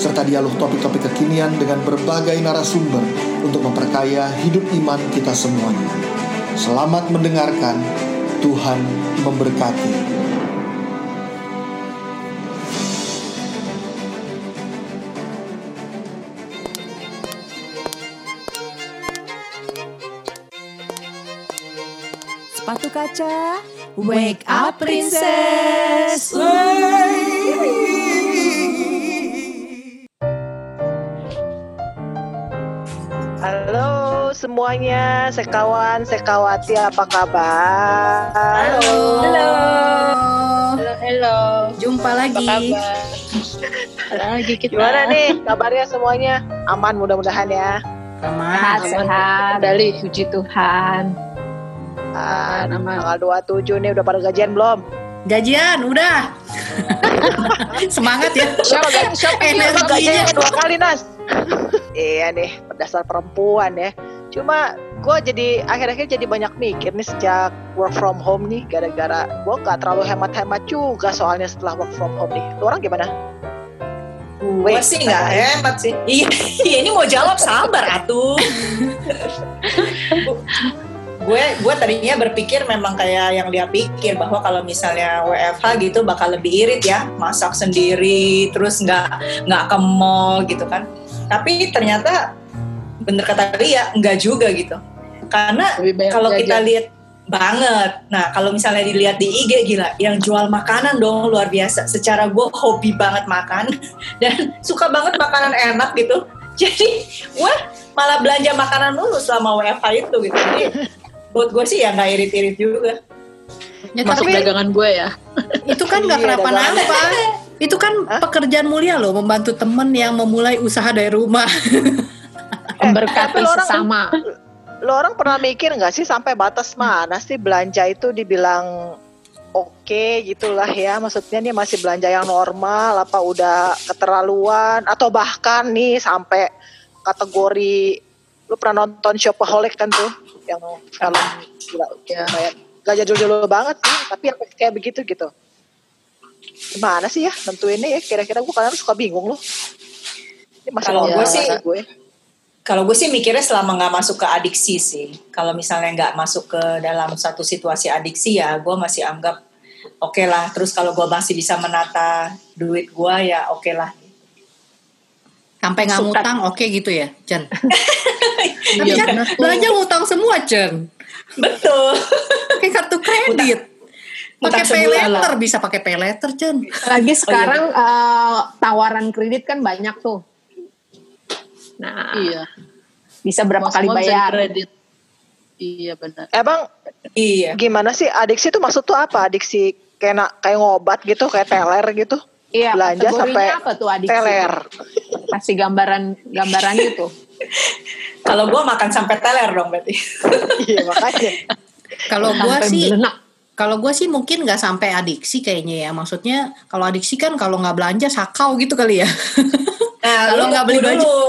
serta dialog topik-topik kekinian dengan berbagai narasumber untuk memperkaya hidup iman kita semuanya. Selamat mendengarkan, Tuhan memberkati. Sepatu kaca, wake up princess. Halo semuanya, sekawan, sekawati, apa kabar? Halo. Halo. Halo, halo. Jumpa lagi. Apa kabar? Lagi kita. Gimana nih kabarnya semuanya? Aman mudah-mudahan ya. Aman. Sehat. Dari puji Tuhan. Ah, Aman. tanggal 27 nih udah pada gajian belum? Gajian, udah. Semangat ya. Siapa gaji? Siapa gajian dua kali Nas? iya nih, dasar perempuan ya. Cuma gue jadi akhir-akhir jadi banyak mikir nih sejak work from home nih gara-gara gue gak terlalu hemat-hemat juga soalnya setelah work from home nih. Lu orang gimana? Gue sih nggak hemat sih. Iya, iya, ini mau jawab sabar atuh. gue gue tadinya berpikir memang kayak yang dia pikir bahwa kalau misalnya WFH gitu bakal lebih irit ya masak sendiri terus nggak nggak ke mall gitu kan tapi ternyata bener kata dia nggak juga gitu karena kalau kita lihat banget nah kalau misalnya dilihat di IG gila yang jual makanan dong luar biasa secara gue hobi banget makan dan suka banget makanan enak gitu jadi gue malah belanja makanan dulu selama WFH itu gitu jadi buat gue sih ya nggak irit-irit juga Ya, Masuk tapi dagangan gue ya. itu kan nggak Iya, kenapa-napa. Itu kan Hah? pekerjaan mulia loh, membantu temen yang memulai usaha dari rumah. Memberkati tapi lo orang- sesama. Lo orang pernah mikir nggak sih sampai batas mana sih belanja itu dibilang oke gitulah ya? Maksudnya nih masih belanja yang normal apa udah keterlaluan? Atau bahkan nih sampai kategori lu pernah nonton Shopaholic kan tuh? Yang film gila Ya. kayak gak jadul-jadul banget sih tapi yang kayak begitu gitu. Gimana sih ya nentuinnya ya? Kira-kira gue kadang suka bingung loh. Ini masih Kalau gue sih- gue Kalau gue sih mikirnya selama nggak masuk ke adiksi sih. Kalau misalnya nggak masuk ke dalam satu situasi adiksi ya, gue masih anggap oke lah. Terus kalau gue masih bisa menata duit gue ya oke lah. Sampai nggak ngutang, oke gitu ya, Jen. Tapi Iya, kan benar. belanja ngutang semua, Jen. Betul. Pakai kartu kredit. Pakai Ngutang pay letter, bisa pakai pay letter, Jen. Lagi sekarang eh, tawaran kredit kan banyak tuh. Nah, Iya. bisa berapa kali Semua bisa bayar? dikredit. Iya benar. emang Iya. gimana sih adiksi itu maksud tuh apa adiksi kayak kayak ngobat gitu kayak teler gitu Iya, belanja sampai apa tuh adiksi? teler Kasih gambaran gambaran gitu. Kalau gue makan sampai teler dong berarti. iya makanya Kalau gua Sampai sih belenak. Kalau gue sih mungkin nggak sampai adiksi kayaknya ya. Maksudnya kalau adiksi kan kalau nggak belanja sakau gitu kali ya. Nah, Kalau lu nggak beli baju. dulu.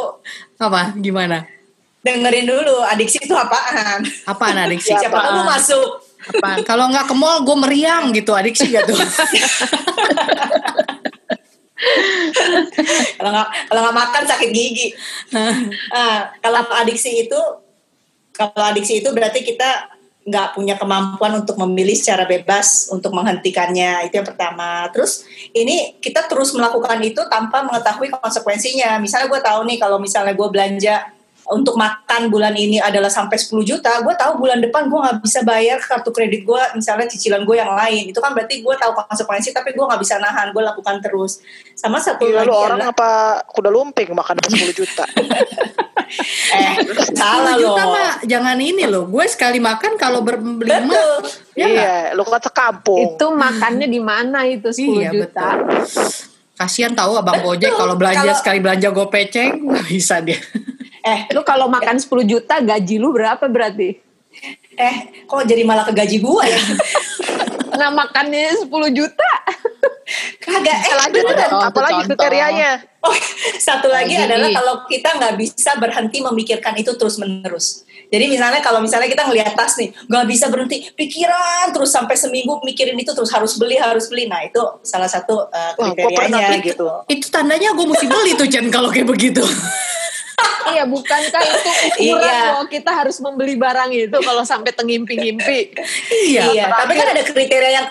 Apa? Gimana? Dengerin dulu adiksi itu apaan. Apaan adiksi? Siapa tahu lu masuk. Apaan? Kalau nggak ke mall gue meriang gitu. Adiksi gak tuh? kalau nggak kalau nggak makan sakit gigi. Nah, kalau adiksi itu kalau adiksi itu berarti kita nggak punya kemampuan untuk memilih secara bebas untuk menghentikannya itu yang pertama. Terus ini kita terus melakukan itu tanpa mengetahui konsekuensinya. Misalnya gue tahu nih kalau misalnya gue belanja untuk makan bulan ini adalah sampai 10 juta, gue tahu bulan depan gue nggak bisa bayar kartu kredit gue, misalnya cicilan gue yang lain. Itu kan berarti gue tahu konsekuensi, tapi gue nggak bisa nahan, gue lakukan terus. Sama satu Gila lagi lu orang adalah- apa kuda lumping makan 10 juta eh salah 10 loh. juta mah jangan ini loh. Gue sekali makan kalau berlima. Ya iya lu kan sekampung Itu makannya di mana itu 10 Iya, juta? betul. Kasihan tahu abang Gojek kalau belanja Kalau- sekali belanja gopeceng nggak bisa dia. Eh, Lu kalau makan 10 juta gaji lu berapa berarti? eh, kok jadi malah ke gaji gua ya? Nah makannya 10 juta. Kagak. Eh, Selanjutnya, beneran. Contoh, apalagi contoh. kriterianya? Oh, satu lagi Lagi. adalah kalau kita nggak bisa berhenti memikirkan itu terus menerus. Jadi misalnya kalau misalnya kita ngelihat tas nih, nggak bisa berhenti pikiran terus sampai seminggu mikirin itu terus harus beli harus beli. Nah itu salah satu uh, Wah, kriterianya kayak gitu. Itu tandanya gue mesti beli tuh Jen kalau kayak begitu. iya bukankah itu ukuran Iya. bahwa kita harus membeli barang itu kalau sampai tengimpi-ngimpi. Iya, tapi kan ada kriteria yang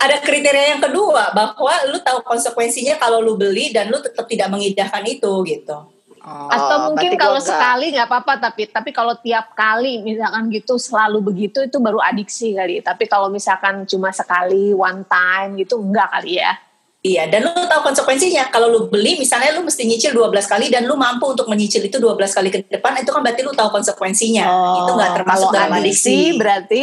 ada kriteria yang kedua bahwa lu tahu konsekuensinya kalau lu beli dan lu tetap tidak mengindahkan itu gitu. Atau Oh, mungkin berarti gua kalau sekali nggak apa-apa tapi tapi kalau tiap kali misalkan gitu selalu begitu itu baru adiksi kali. Tapi kalau misalkan cuma sekali one time gitu enggak kali ya. Iya, dan lu tahu konsekuensinya. Kalau lu beli, misalnya lu mesti nyicil 12 kali dan lu mampu untuk menyicil itu 12 kali ke depan, itu kan berarti lu tahu konsekuensinya. itu nggak termasuk Oh, dalam adiksi. berarti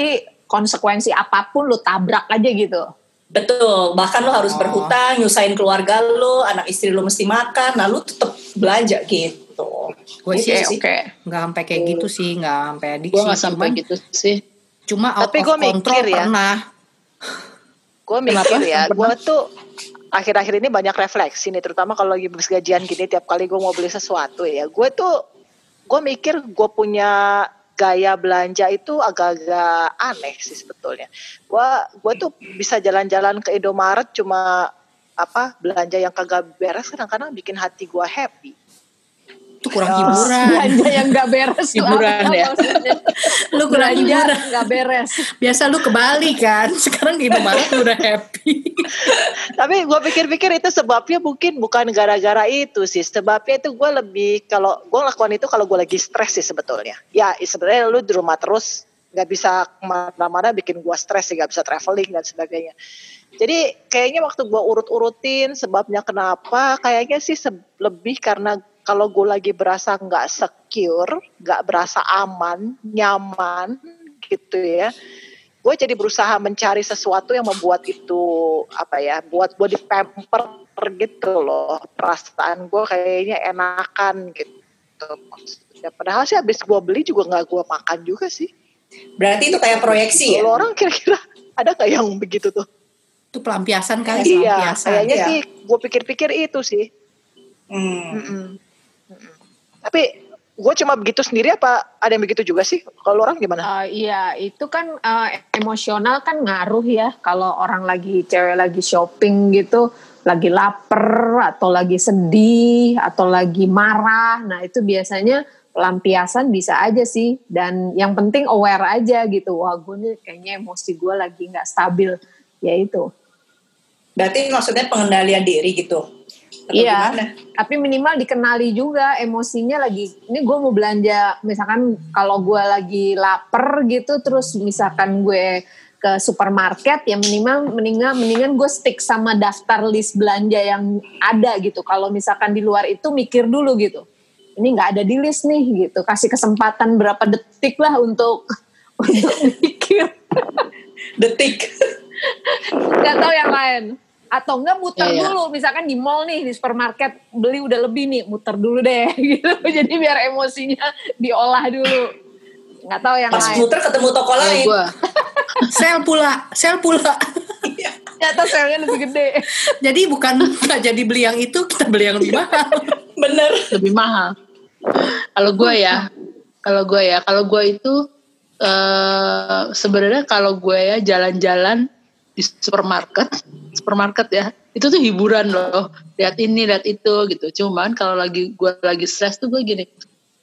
konsekuensi apa pun lu tabrak aja gitu. Betul, bahkan lu harus Oh. berhutang, nyusahin keluarga lu, anak istri lu mesti makan, nah lu tetap belanja gitu. Gue Gitu sih sih. nggak sampai kayak gitu sih, nggak sampai adiksi. Gue nggak sampai gitu sih. Cuma out Tapi of gua control mikir ya. pernah. Gue mikir ya, gue tuh akhir-akhir ini banyak refleksi nih, terutama kalau lagi habis gajian gini, tiap kali gue mau beli sesuatu ya, gue tuh, gue mikir gue punya gaya belanja itu agak-agak aneh sih sebetulnya. Gue gue tuh bisa jalan-jalan ke Indomaret cuma apa belanja yang kagak beres kadang-kadang bikin hati gue happy. Itu kurang Ya. hiburan. Belanja yang nggak beres tuh Hiburan apa ya. maksudnya? Lu kurang Belanja hiburan. nggak beres. Biasa lu ke Bali kan, sekarang di lu udah happy. Tapi gue pikir-pikir itu sebabnya mungkin bukan gara-gara itu sih. Sebabnya itu gue lebih kalau gue lakukan itu kalau gue lagi stres sih sebetulnya. Ya sebenarnya lu di rumah terus nggak bisa ke mana-mana bikin gue stres sih, nggak bisa traveling dan sebagainya. Jadi kayaknya waktu gue urut-urutin sebabnya kenapa, kayaknya sih lebih karena kalau gue lagi berasa nggak secure, nggak berasa aman, nyaman gitu ya gue jadi berusaha mencari sesuatu yang membuat itu apa ya buat gue di pamper gitu loh perasaan gue kayaknya enakan gitu ya padahal sih habis gue beli juga nggak gue makan juga sih Berarti itu kayak proyeksi ya? kalau orang kira-kira ada nggak yang begitu tuh Itu pelampiasan kali, iya pelampiasan. kayaknya Iya. sih gue pikir-pikir itu sih Hmm. Mm-mm. Mm-mm. Tapi gue cuma begitu sendiri apa ada yang begitu juga sih kalau orang gimana Eh, iya, itu kan eh, emosional kan ngaruh ya. Kalau orang lagi cewek lagi shopping gitu, lagi lapar atau lagi sedih atau lagi marah, nah itu biasanya pelampiasan bisa aja sih. Dan yang penting aware aja gitu. Wah, gue nih kayaknya emosi gue lagi nggak stabil. Ya itu. Berarti maksudnya pengendalian diri gitu? Iya, gimana? tapi minimal dikenali juga emosinya lagi. Ini gue mau belanja, misalkan kalau gue lagi lapar gitu, terus misalkan gue ke supermarket, ya minimal mendingan mendingan gue stick sama daftar list belanja yang ada gitu. Kalau misalkan di luar itu mikir dulu gitu. Ini nggak ada di list nih gitu. Kasih kesempatan berapa detik lah untuk untuk mikir. Detik. nggak tahu yang lain atau enggak muter Iya, iya. dulu misalkan di mall nih di supermarket beli udah lebih nih muter dulu deh gitu jadi biar emosinya diolah dulu nggak tahu yang Pas lain muter ketemu toko Kalau lain. gue Sel pula, sel pula. ternyata selnya lebih gede jadi bukan nggak jadi beli yang itu, kita beli yang lebih mahal. Bener. lebih mahal. Kalau gue ya, kalau gue ya, kalau gue itu eh sebenarnya kalau gue ya jalan-jalan di supermarket, supermarket ya, itu tuh hiburan loh. Lihat ini, lihat itu gitu. Cuman kalau lagi gue lagi stres tuh gue gini,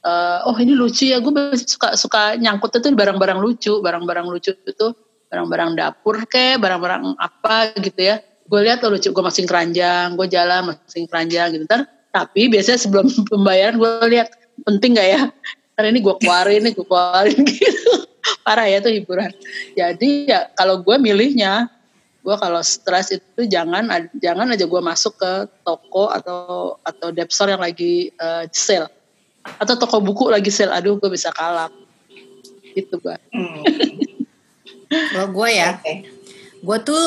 eh, oh ini lucu ya, gue suka suka nyangkut itu barang-barang lucu, barang-barang lucu itu barang-barang dapur kayak barang-barang apa gitu ya. Gue lihat oh lucu, gue masing keranjang, gue jalan masing keranjang gitu. Ntar, tapi biasanya sebelum pembayaran gue lihat penting gak ya? Ntar ini gue keluarin, ini gue keluarin gitu. Parah ya tuh hiburan. Jadi ya kalau gue milihnya, gue kalau stres itu jangan jangan aja gue masuk ke toko atau atau depstore yang lagi eh, sale atau toko buku lagi sale. Aduh gue bisa kalap. Gitu gue. Hmm. Kalau gue ya, Oke. gue tuh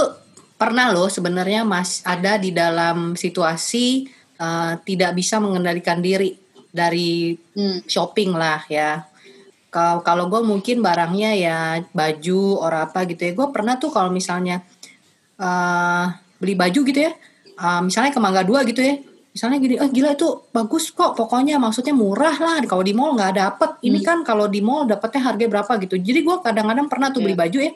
pernah loh sebenarnya mas ada di dalam situasi eh, tidak bisa mengendalikan diri dari Hmm. shopping lah ya. Kalau kalau gue mungkin barangnya ya baju or apa gitu ya. Gue pernah tuh kalau misalnya eh beli baju gitu ya, eh, misalnya ke Mangga Dua gitu ya. Misalnya gini, oh gila itu bagus kok, pokoknya maksudnya murah lah. Kalau di mall nggak dapet, ini kan kalau di mall dapetnya harga berapa gitu. Jadi gue kadang-kadang pernah tuh beli baju ya.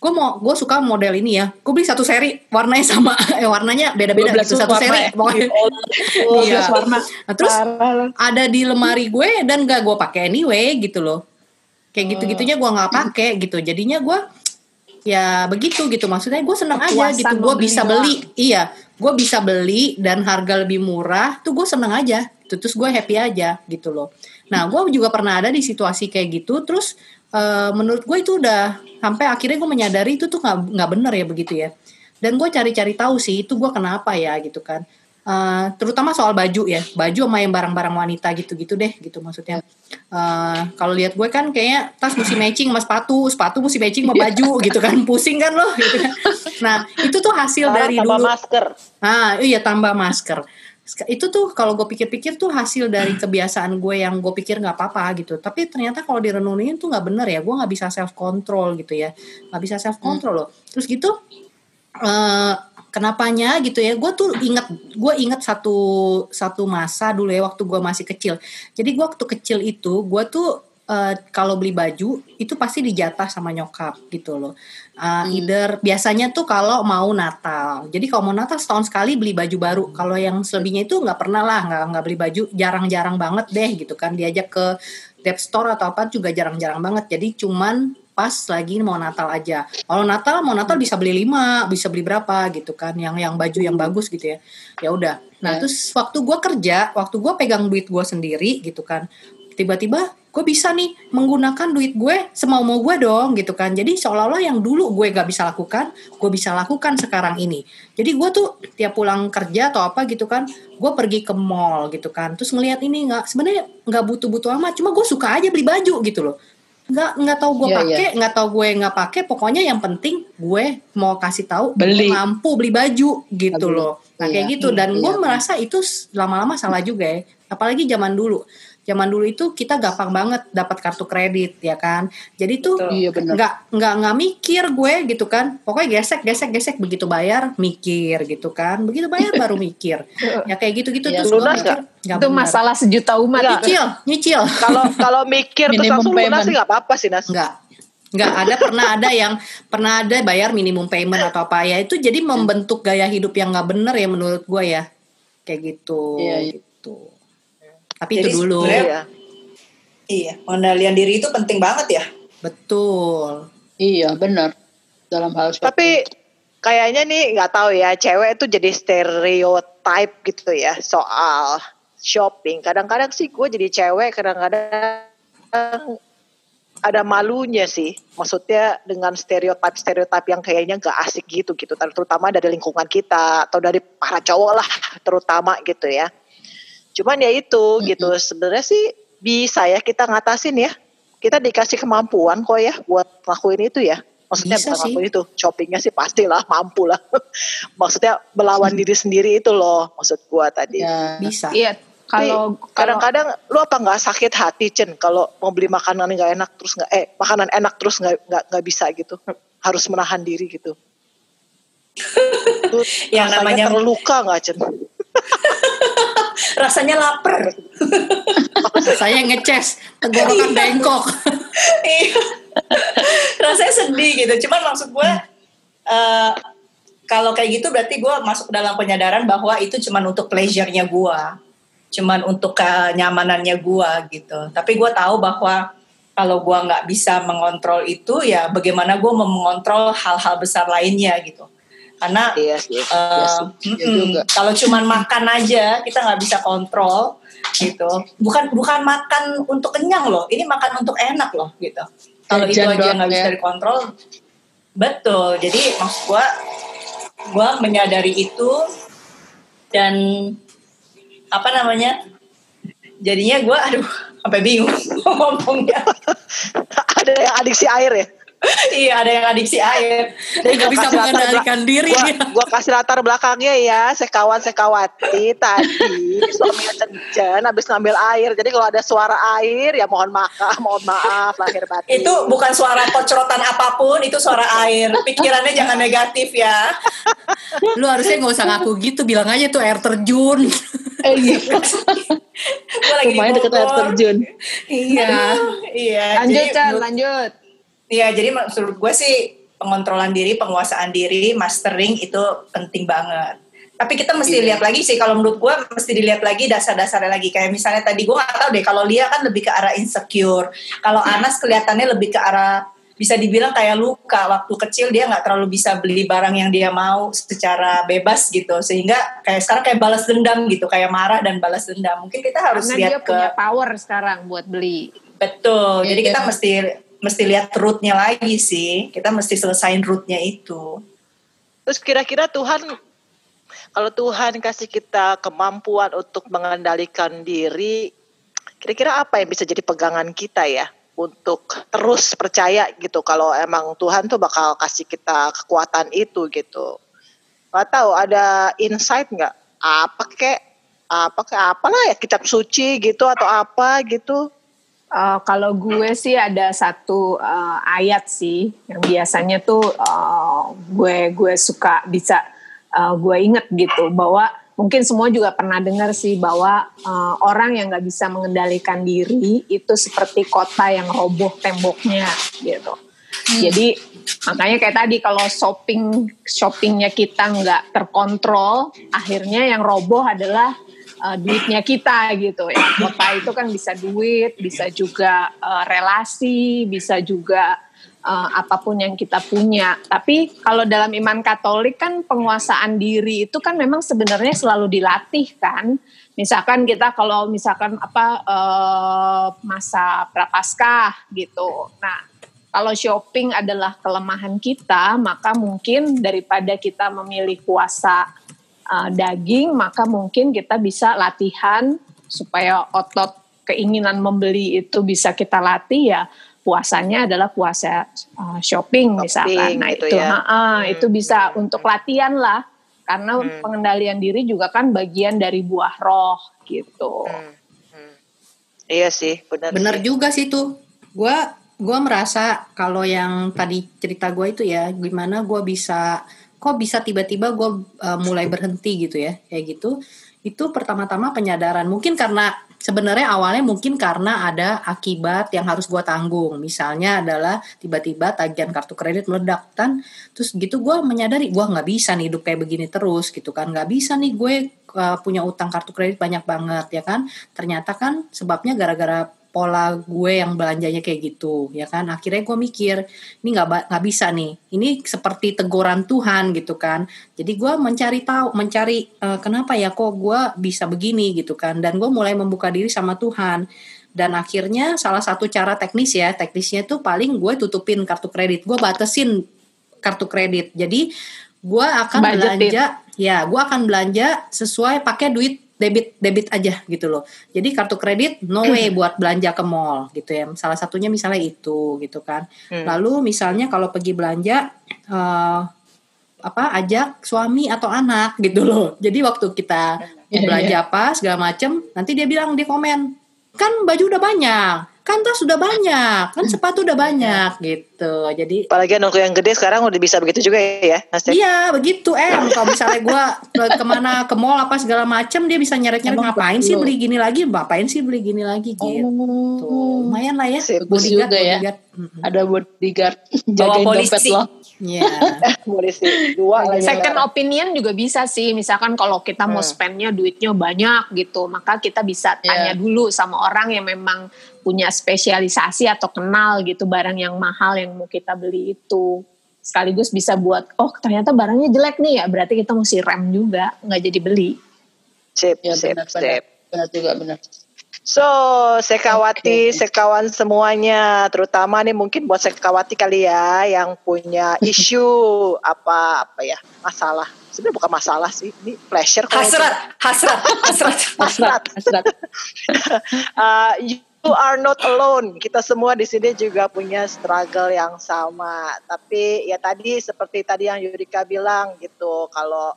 Gue mau, gue suka model ini ya. Gue beli satu seri, warnanya sama, eh warnanya beda-beda 12 gitu. Satu warna seri, ya? pokoknya. Oh, Iya. warna. Nah, terus Parah ada di lemari gue dan gak gue pakai anyway gitu loh kayak gitu gitunya gue nggak pakai gitu jadinya gue ya begitu gitu. Maksudnya gue seneng aja Kepuasan gitu. Gue bisa beli. Iya. Gue bisa beli dan harga lebih murah tuh gue seneng aja gitu. terus gue happy aja gitu loh. Nah gue juga pernah ada di situasi kayak gitu. Terus eh, menurut gue itu udah sampai akhirnya gue menyadari itu tuh nggak nggak bener ya begitu ya. Dan gue cari-cari tahu sih itu gue kenapa ya gitu kan Eh, terutama soal baju ya baju sama yang barang-barang wanita gitu-gitu deh gitu maksudnya Eh, kalau lihat gue kan kayaknya tas mesti matching sama sepatu sepatu mesti matching sama baju gitu kan pusing kan loh gitu kan. nah itu tuh hasil Sekarang dari tambah dulu masker. Ah iya tambah masker. Itu tuh kalau gue pikir-pikir tuh hasil dari kebiasaan gue yang gue pikir nggak apa-apa gitu. Tapi ternyata kalau direnungin tuh nggak bener ya. Gue nggak bisa self control gitu ya. Nggak bisa self control loh. Terus gitu eh kenapanya gitu ya. Gue tuh inget gue inget satu satu masa dulu ya waktu gue masih kecil. Jadi gue waktu kecil itu gue tuh eh, kalau beli baju itu pasti dijatah sama nyokap gitu loh. Uh, either biasanya tuh kalau mau Natal. Jadi kalau mau Natal setahun sekali beli baju baru. Kalau yang selebihnya itu nggak pernah lah nggak nggak beli baju. Jarang-jarang banget deh gitu kan. Diajak ke dep store atau apa juga jarang-jarang banget. Jadi cuman pas lagi mau Natal aja. Kalau Natal mau Natal bisa beli lima, bisa beli berapa gitu kan, yang yang baju yang bagus gitu ya. Ya udah. Nah Ya. terus waktu gue kerja, waktu gue pegang duit gue sendiri gitu kan, tiba-tiba gue bisa nih menggunakan duit gue semau mau gue dong gitu kan. Jadi seolah-olah yang dulu gue gak bisa lakukan, gue bisa lakukan sekarang ini. Jadi gue tuh tiap pulang kerja atau apa gitu kan, gue pergi ke mall gitu kan, terus ngelihat ini nggak sebenarnya nggak butuh-butuh amat, cuma gue suka aja beli baju gitu loh nggak nggak tahu gue Iya, pakai nggak tahu gue nggak pakai pokoknya yang penting gue mau kasih tahu Beli. mampu beli baju gitu Beli. loh nah kayak Iya. gitu dan Iya, gue iya. merasa itu lama-lama salah juga ya apalagi zaman dulu zaman dulu itu kita gampang banget dapat kartu kredit ya kan jadi tuh. Iya benar. nggak nggak nggak mikir gue gitu kan pokoknya gesek gesek gesek begitu bayar mikir gitu kan begitu bayar baru mikir ya kayak gitu gitu terus gue lunas mikir nggak Itu benar. masalah sejuta umat itu. nyicil nyicil Kalau kalau mikir terus langsung lunas payment. sih nggak apa-apa sih Nas. Enggak. Enggak ada pernah ada yang pernah ada bayar minimum payment atau apa ya itu jadi membentuk gaya hidup yang nggak bener ya menurut gue ya kayak gitu Iya, iya. gitu tapi Jadi itu dulu sebenarnya- Iya. Iya, pengendalian diri itu penting banget ya. betul Iya benar. Dalam hal shopping. Tapi kayaknya nih nggak tahu ya, cewek itu jadi stereotype gitu ya soal shopping. Kadang-kadang sih gue jadi cewek, kadang-kadang ada malunya sih. Maksudnya dengan stereotip-stereotip yang kayaknya gak asik gitu gitu. Terutama dari lingkungan kita atau dari para cowok lah terutama gitu ya. Cuman ya itu gitu. Sebenarnya sih bisa ya kita ngatasin ya. Kita dikasih kemampuan kok ya buat ngelakuin itu ya. Maksudnya Bisa bukan itu, shoppingnya sih pastilah mampu lah. Maksudnya melawan diri sendiri itu loh maksud gua tadi. Ya. bisa Iya, kalau Kadang-kadang lu apa nggak sakit hati Cen kalau mau beli makanan nggak enak terus nggak eh makanan enak terus nggak nggak nggak bisa gitu harus menahan diri gitu. Itu Yang namanya- terluka nggak Cen? Rasanya lapar. saya ngeces tenggorokan bengkok Iya. Rasanya sedih gitu. Cuman maksud gue eh, kalau kayak gitu berarti gue masuk dalam penyadaran bahwa itu cuman untuk pleasure-nya gue. Cuman untuk kenyamanannya gue gitu. Tapi gue tahu bahwa kalau gue nggak bisa mengontrol itu ya bagaimana gue mengontrol hal-hal besar lainnya gitu. Karena Iya sih. Eh, sih, iya mm-mm. juga. Kalau cuman makan aja kita nggak bisa kontrol gitu. Bukan bukan makan untuk kenyang loh. Ini makan untuk enak loh gitu. Kalau itu aja nggak bisa ya. dikontrol, betul. Jadi maksud gua, gua menyadari itu dan apa namanya? Jadinya gua aduh sampai bingung ngomongnya. Ada yang adiksi air ya? Iya ada yang adiksi air. Dia nggak bisa mengendalikan diri. Gua, gua kasih latar belakangnya ya, sekawan sekawati tadi suaminya cencen habis ngambil air. Jadi kalau ada suara air ya mohon maaf, mohon maaf lahir batin. Itu bukan suara kocrotan apa pun, itu suara air. Pikirannya jangan negatif ya. Lu harusnya nggak usah ngaku gitu, bilang aja tuh air terjun. Eh. Gue lagi di Rumahnya deket air terjun. Iya, iya. Lanjut, Jadi Chan, lanjut. Iya, jadi menurut gue sih pengontrolan diri, penguasaan diri, mastering itu penting banget. Tapi kita mesti Iya. lihat lagi sih, kalau menurut gue mesti dilihat lagi dasar-dasarnya lagi. Kayak misalnya tadi gue gak tahu deh, kalau Lia kan lebih ke arah insecure. Kalau Anas kelihatannya lebih ke arah bisa dibilang kayak luka waktu kecil dia nggak terlalu bisa beli barang yang dia mau secara bebas gitu sehingga kayak sekarang kayak balas dendam gitu kayak marah dan balas dendam mungkin kita harus Karena lihat dia ke punya power sekarang buat beli. Betul. Iya, Jadi kita iya. mesti mesti lihat rootnya lagi sih. Kita mesti selesain rootnya itu. Terus kira-kira Tuhan kalau Tuhan kasih kita kemampuan untuk mengendalikan diri, kira-kira apa yang bisa jadi pegangan kita ya untuk terus percaya gitu kalau emang Tuhan tuh bakal kasih kita kekuatan itu gitu. Gak tahu ada insight nggak? Apa kek? Apa kek? Apalah ya kitab suci gitu atau apa gitu? Eh, kalau gue sih ada satu eh, ayat sih yang biasanya tuh eh, gue gue suka bisa eh, gue inget gitu bahwa mungkin semua juga pernah dengar sih bahwa eh, orang yang nggak bisa mengendalikan diri itu seperti kota yang roboh temboknya gitu. Jadi makanya kayak tadi kalau shopping shoppingnya kita nggak terkontrol, akhirnya yang roboh adalah uh, duitnya kita gitu ya. Kota itu kan bisa duit, bisa juga uh, relasi, bisa juga uh, apa pun yang kita punya. Tapi kalau dalam iman Katolik kan penguasaan diri itu kan memang sebenarnya selalu dilatih kan. Misalkan kita kalau misalkan apa uh, masa prapaskah gitu. Nah, kalau shopping adalah kelemahan kita, maka mungkin daripada kita memilih puasa uh, daging, maka mungkin kita bisa latihan supaya otot keinginan membeli itu bisa kita latih ya puasanya adalah puasa uh, shopping misalkan. Nah gitu itu, ya. ha-ha, Hmm, itu bisa hmm, untuk latihan lah, karena Hmm. pengendalian diri juga kan bagian dari buah roh gitu. Hmm, hmm. Iya sih, benar. Bener sih. juga sih tuh. Gue gua merasa kalau yang tadi cerita gue itu ya, gimana gue bisa, kok bisa tiba-tiba gue mulai berhenti gitu ya, kayak gitu. Itu pertama-tama penyadaran. Mungkin karena sebenarnya awalnya mungkin karena ada akibat yang harus gue tanggung. Misalnya adalah tiba-tiba tagihan kartu kredit meledak kan. Terus gitu gue menyadari gue nggak bisa nih hidup kayak begini terus gitu kan. Nggak bisa nih gue uh, punya utang kartu kredit banyak banget ya kan. Ternyata kan sebabnya gara-gara pola gue yang belanjanya kayak gitu ya kan? Akhirnya gue mikir ini nggak nggak bisa nih. Ini seperti teguran Tuhan gitu kan. Jadi gue mencari tahu mencari eh, kenapa ya kok gue bisa begini gitu kan. Dan gue mulai membuka diri sama Tuhan. Dan akhirnya salah satu cara teknis ya teknisnya tuh paling gue tutupin kartu kredit. Gue batesin kartu kredit. Jadi gue akan Budgetin. belanja ya gue akan belanja sesuai pakai duit debit debit aja gitu loh. Jadi kartu kredit no way buat belanja ke mall gitu ya. Salah satunya misalnya itu gitu kan. Hmm. Lalu misalnya kalau pergi belanja eh, apa ajak suami atau anak gitu loh. Jadi waktu kita Iya, belanja apa segala macem nanti dia bilang dia komen kan baju udah banyak kan tas udah banyak kan sepatu udah banyak gitu jadi Apalagi anak yang gede sekarang udah bisa begitu juga ya, Mas? Iya begitu em kalau misalnya gue ke mana ke mall apa segala macem dia bisa nyeret nyeret Emang ngapain sih beli gini lagi ngapain sih beli gini lagi gitu Oh, lumayan lah ya Sip, bodyguard juga ya. bodyguard ada bodyguard Bawa polisi. dompet lo. Iya Boleh sih, dua lagi. Second opinion juga bisa sih, misalkan kalau kita mau Hmm. spendnya duitnya banyak gitu, maka kita bisa tanya Iya. dulu sama orang yang memang punya spesialisasi atau kenal gitu barang yang mahal yang mau kita beli itu. Sekaligus bisa buat, oh ternyata barangnya jelek nih ya, berarti kita mesti rem juga, nggak jadi beli. Sip, Ya sip, benar sip. Benar juga benar. So, sekawati, Oke. sekawan semuanya, terutama nih mungkin buat sekawati kali ya yang punya isu apa apa ya masalah. Sebenarnya bukan masalah sih, ini pleasure. kalau Hasrat, hasrat, hasrat. Hasrat, hasrat. Uh, are not alone. Kita semua di sini juga punya struggle yang sama. Tapi ya tadi seperti tadi yang Yurika bilang gitu, kalau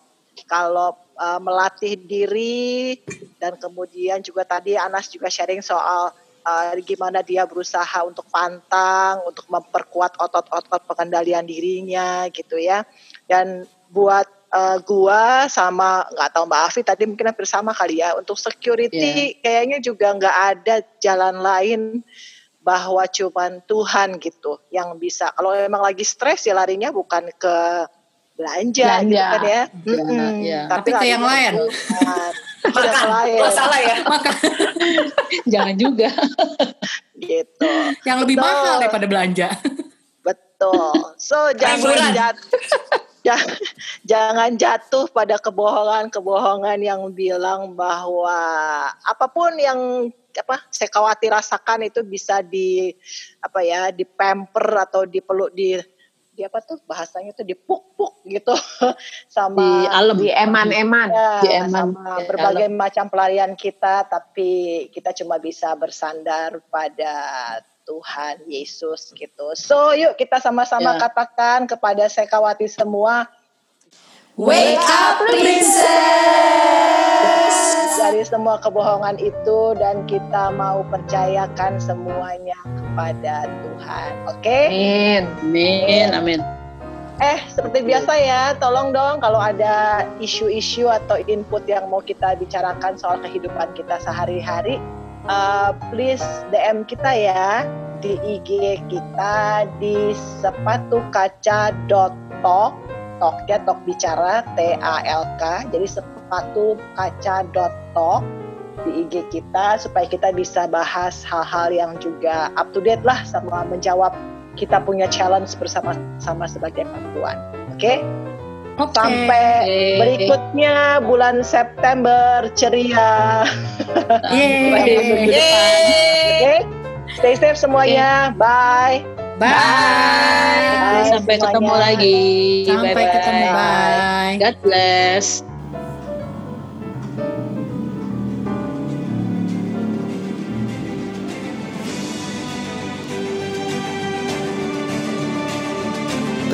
kalau uh, melatih diri dan kemudian juga tadi Anas juga sharing soal uh, gimana dia berusaha untuk pantang, untuk memperkuat otot-otot pengendalian dirinya gitu ya. Dan buat uh, gua sama nggak tahu Mbak Afi tadi mungkin hampir sama kali ya untuk security yeah. kayaknya juga nggak ada jalan lain bahwa cuman Tuhan gitu yang bisa. Kalau memang lagi stres ya larinya bukan ke belanja, belanja. gitu kan ya, ya, hmm, ya. tapi, tapi ke yang lain. makan. lain. Salah ya. Makan. Jangan juga. Gitu. Yang lebih Betul. mahal daripada belanja. Betul. So jangan jatuh jangan jatuh pada kebohongan-kebohongan yang bilang bahwa apa pun yang apa saya khawatir rasakan itu bisa di apa ya di pamper atau dipeluk di di apa tuh bahasanya tuh dipuk-puk gitu. Sama di alam di eman-eman. Ya, di eman. sama di berbagai alam. macam pelarian kita tapi kita cuma bisa bersandar pada Tuhan Yesus gitu. So yuk kita sama-sama yeah. katakan kepada Sekawati semua Wake up princess Dari semua kebohongan itu dan kita mau percayakan semuanya kepada Tuhan Oke okay? Amin Amin Amin Eh, seperti biasa ya, tolong dong kalau ada isu-isu atau input yang mau kita bicarakan soal kehidupan kita sehari-hari, uh, please DM kita ya di IG kita di sepatu kaca talk talk ya talk bicara T A L K. Jadi sepatu kaca talk di IG kita supaya kita bisa bahas hal-hal yang juga up to date lah sama menjawab kita punya challenge bersama-sama sebagai perempuan. Oke? okay? Okay. Sampai berikutnya bulan September ceria. Yeay. Oke. Okay? Stay safe semuanya. Okay. Bye. Bye. Bye. Sampai semuanya. ketemu lagi. Sampai bye -bye. ketemu. Bye. God bless.